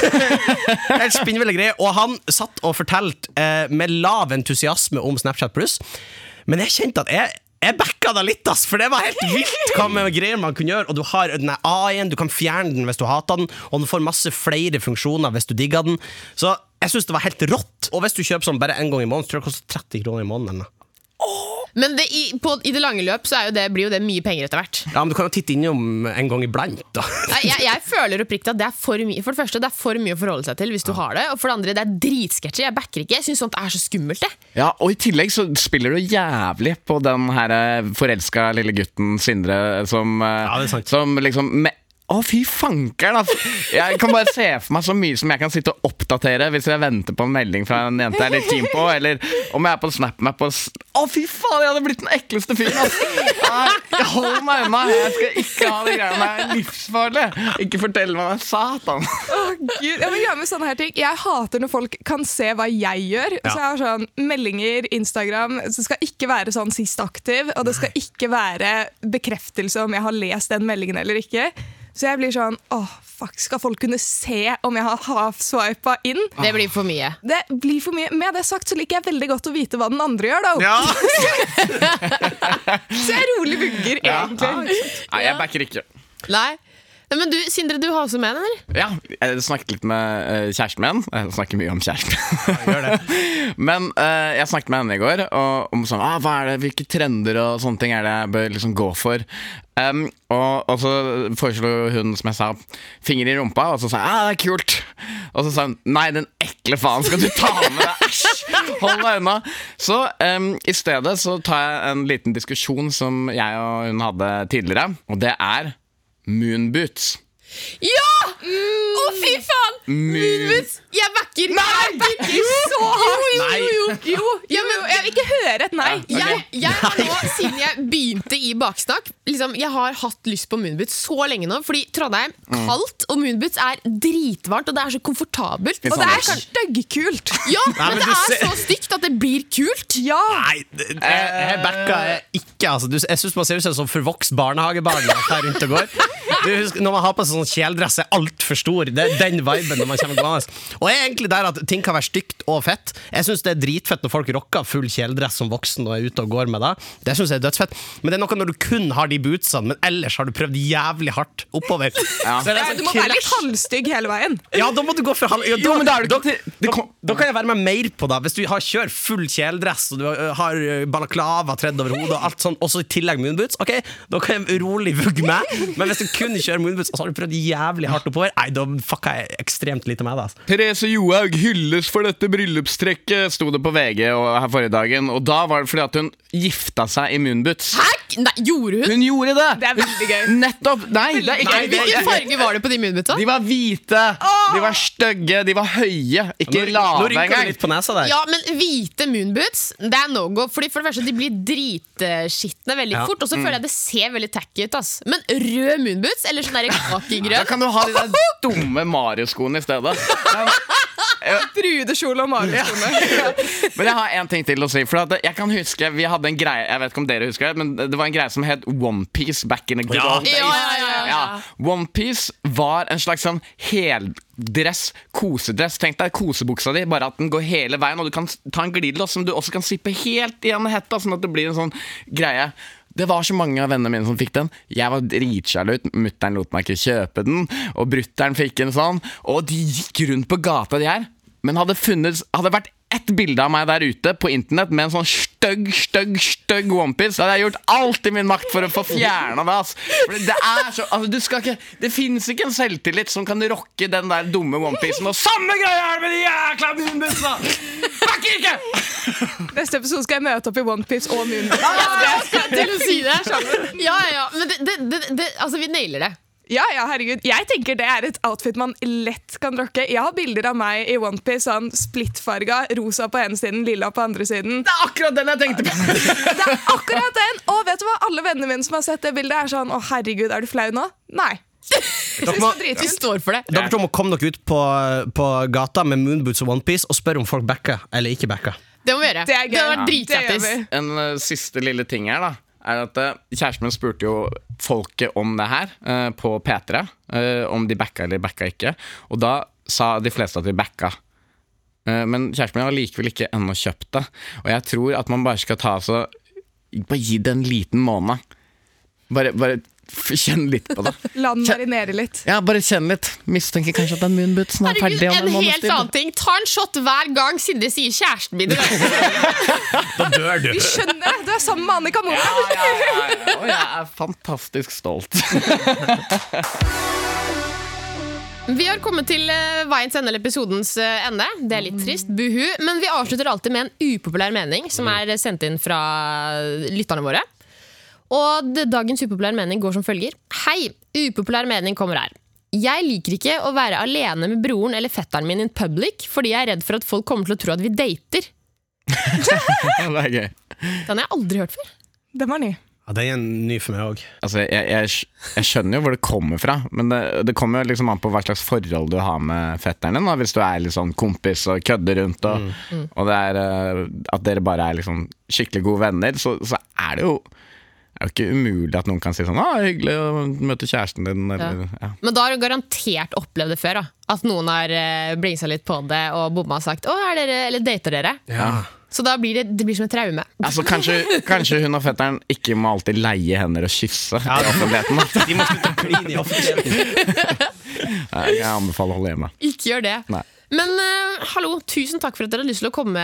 Helt spinnville greier Og han satt og fortalte eh, med lav entusiasme om Snapchat Pluss. Men jeg kjente at jeg jeg backa det litt, ass, for det var helt vilt hva med greier man kunne gjøre. Og du har den A-en, du kan fjerne den hvis du hater den, og den får masse flere funksjoner hvis du digger den. Så jeg syns det var helt rått. Og hvis du kjøper sånn bare én gang i måneden, tror jeg det koster 30 kroner i måneden. eller noe. Men det, i, på, i det lange løp så er jo det, blir jo det mye penger etter hvert. Ja, men du kan jo titte innom en gang iblant, da. Nei, jeg, jeg føler oppriktig at det er for mye For det første, det er for mye å forholde seg til hvis du har det. Og for det andre, det er dritsketchy. Jeg backer ikke. Jeg syns sånt er så skummelt. det Ja, Og i tillegg så spiller du jævlig på den her eh, forelska lille gutten Sindre som, eh, Ja, som liksom med Å, fy fankeren, altså. Jeg kan bare se for meg så mye som jeg kan sitte og oppdatere hvis jeg venter på en melding fra en jente jeg er litt keen på, eller om jeg er på SnapMap og Å, fy faen, jeg hadde blitt den ekleste fyren, altså. Hold meg unna. Jeg skal ikke ha de greiene der. Det er livsfarlig. Ikke fortell meg det, satan. Å, Gud. Jeg vil gjøre med sånne her ting. Jeg hater når folk kan se hva jeg gjør. Så jeg har sånn Meldinger, Instagram Det skal ikke være sånn sist aktiv, og det skal ikke være bekreftelse om jeg har lest den meldingen eller ikke. Så jeg blir sånn åh, fuck, Skal folk kunne se om jeg har half-swipa inn? Det blir for mye. Det blir for mye. Med det sagt så liker jeg veldig godt å vite hva den andre gjør, da. Ja. Så jeg rolig vugger, egentlig. Nei, jeg backer ikke. Nei. Nei, Men du, Sindre, du har også med den, eller? Ja, jeg snakket litt med eh, kjæresten min. Jeg snakker mye om kjæresten. Gjør det. Men uh, jeg snakket med henne i går og, om sånn, ah, hva er det, hvilke trender og sånne ting er det jeg bør liksom gå for. Um, og, og så foreslo hun, som jeg sa, finger i rumpa, og så sa jeg ah, det er kult. Og så sa hun nei, den ekle faen skal du ta med deg, æsj! Hold deg unna. Så um, i stedet så tar jeg en liten diskusjon som jeg og hun hadde tidligere, og det er moonboots. Ja! Å, fy faen! Moonboots! Jeg backer! Jeg backer så hardt! Jo, Nei. jo, jo, jo. Ja, men, Jeg vil ikke høre et nei. Ja. jeg, jeg har nå, siden jeg begynte i bakstakk, liksom, Jeg har hatt lyst på moonboots så lenge nå. Fordi Trondheim kaldt, og moonboots er dritvarmt, og det er så komfortabelt. Og det er styggkult. Ja, Nei, men men det er så stygt at det blir kult. Ja. Nei, det- jeg, jeg backa jeg ikke. Altså. Du, jeg syns man ser ut som sånn forvokst barnehagebarn her er rundt og går. Du, husker, når man har på seg sånn kjeledress er altfor stor. Det er den viben når man kommer gående. Og jeg er egentlig der at ting kan være stygt og fett. Jeg syns det er dritfett når folk rocker full kjeledress som voksen og er ute og går med det. Det synes jeg er dødsfett. Men det er noe når du kun har de bootsene, men ellers har du prøvd jævlig hardt oppover. Ja. Så er det Du sånn må være litt halvstygg hele veien. Ja, da må du gå for halv... Ja, da, Jo, da da, da, da kan jeg være med mer på det. Hvis du har kjørt full kjeledress og du har- har balaklava tredd over hodet, og alt sånn, og så i tillegg moonboots, ok, da kan jeg rolig vugge meg. Men hvis du kun kjører moonboots, og så har du prøvd jævlig hardt oppover, nei, da fucka jeg ekstremt lite med det. Altså. Therese Johaug hylles for dette bryllupstrekket, sto det på VG her forrige dagen. Og da var det fordi at hun gifta seg i moonboots. Hæ? Nei, gjorde hun? Hun gjorde det! Det er veldig gøy. Nettopp! Nei, det er ikke Nei, det- Hvilken farge var det på de moonbootsa? De var hvite, de var stygge, de var høye. Ikke lave engang. litt på nesa der. Ja, men hvite moonboots, det er no go. Fordi for det første, De blir dritskitne veldig Ja. fort, og så føler jeg det ser veldig tacky ut. ass Men rød moonboots, eller sånn kakegrønn Da kan du ha de der dumme Mario-skoene i stedet. Brudekjole og malerskjole. Men jeg har en ting til å si. For at jeg kan huske Vi hadde en greie Jeg vet ikke om dere husker det, men det var en greie som het Onepiece back in the good Ja. old days. Ja, ja, ja, ja. Onepiece var en slags sånn heldress, kosedress. Tenk deg kosebuksa di, bare at den går hele veien, og du kan ta en glidelås som du også kan sippe helt igjen hetta, sånn at det blir en sånn greie. Det var så mange av vennene mine som fikk den. Jeg var dritsjalu. Mutter'n lot meg ikke kjøpe den, og brutter'n fikk en sånn. Og de gikk rundt på gata, de her. Men hadde funnet Hadde vært ett bilde av meg der ute på internett med en sånn stygg, stygg, stygg onepiece, så hadde jeg gjort alt i min makt for å få fjerna det. ass. For det er så Altså, du skal ikke Det fins ikke en selvtillit som kan rocke den der dumme onepiecen. Og samme greia er det med de jækla moonbootsa! Backer ikke! Neste episode skal jeg møte opp i OnePiece og til å si det. Ja, ja, ja. Men det, det, det, det, altså, vi nailer det. Ja, ja, herregud. Jeg tenker det er et outfit man lett kan rocke. Jeg har bilder av meg i OnePiece, sånn splittfarga, rosa på ene siden, lilla på andre siden. Det er akkurat den jeg tenkte på! Det er akkurat den! Og vet du hva? Alle vennene mine som har sett det bildet, er sånn Å, herregud, er du flau nå? Nei. Dere må, Vi står for det. dere to må komme dere ut på, på gata med moonboots og onepiece og spørre om folk backer eller ikke backer. Det må vi gjøre. Det er gøy. hadde vært Ja, dritlættis. En uh, siste lille ting her, da. Er at eh, Kjæresten min spurte jo folket om det her eh, på P3. eh, om de backa eller backa ikke. Og da sa de fleste at de backa. Men kjæresten min har likevel ikke ennå kjøpt det. Og jeg tror at man bare skal ta så Bare gi det en liten måned. Bare, bare kjenn litt på det. La den marinere litt. Ja, bare kjenn litt. Mistenker kanskje at den moonbootsen er ferdig om en en helt annen ting. Ta en shot hver gang Sindre sier 'kjæresten min'. Da dør du. Vi skjønner! Du er sammen med Annika Moen. Ja, ja, ja, ja. Og jeg er fantastisk stolt. Vi har kommet til eh, veiens ende, eller episodens eh, ende. Det er litt trist, buhu. Men vi avslutter alltid med en upopulær mening som er sendt inn fra lytterne våre. Og dagens upopulære mening går som følger. Hei, upopulær mening kommer her. Jeg liker ikke å være alene med broren eller fetteren min in public fordi jeg er redd for at folk kommer til å tro at vi dater. det er gøy. Den har jeg aldri hørt før. Den var ny. Ja, Den er ny for meg òg. Altså, jeg, jeg, jeg skjønner jo hvor det kommer fra, men det, det kommer jo liksom an på hva slags forhold du har med fetteren din. da. Hvis du er litt sånn kompis og kødder rundt, og, og det er, eh, at dere bare er liksom skikkelig gode venner, så, så er det jo det er jo ikke umulig at noen kan si sånn ah, 'Hyggelig å møte kjæresten din', eller ja. Men da har du garantert opplevd det før. da At noen har uh, blingsa litt på det og bomma og sagt 'Å, er dere, eller dater dere?' Ja. Så da blir det, det blir som et traume. Altså, kanskje, kanskje hun og fetteren ikke må alltid leie hender og kysse i offentligheten. da. De må slutte å kline i offentligheten. Jeg anbefaler å holde hjemme. Ikke gjør det. Nei. Men uh, hallo, tusen takk for at dere hadde lyst til å komme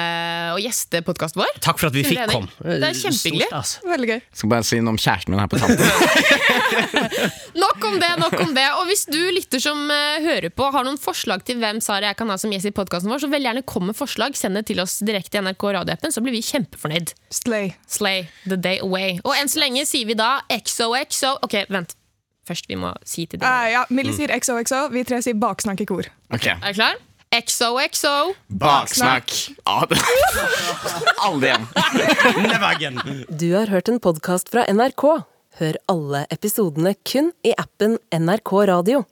og gjeste podkasten vår. Takk for at vi fikk komme. Det er kjempehyggelig. Stort. Veldig gøy. Skal bare si noe om kjæresten min her på tampen. Nok om det, nok om det. Og hvis du lytter som uh, hører på, har noen forslag til hvem Sara jeg kan ha som gjest i podkasten vår, så veldig gjerne kom med forslag. Send det til oss direkte i NRK radioappen, så blir vi kjempefornøyd. Slay. Slay the day away. Og enn så lenge sier vi da XOXO. Ok, vent. Først vi må si til dere. Uh, ja, Millie sier XOXO, vi tre sier baksnakk i kor. Ok, Er du klar? XOXO. Baksnakk! Ja, det- Aldri igjen. Never again. Du har hørt en podkast fra NRK. Hør alle episodene kun i appen NRK Radio.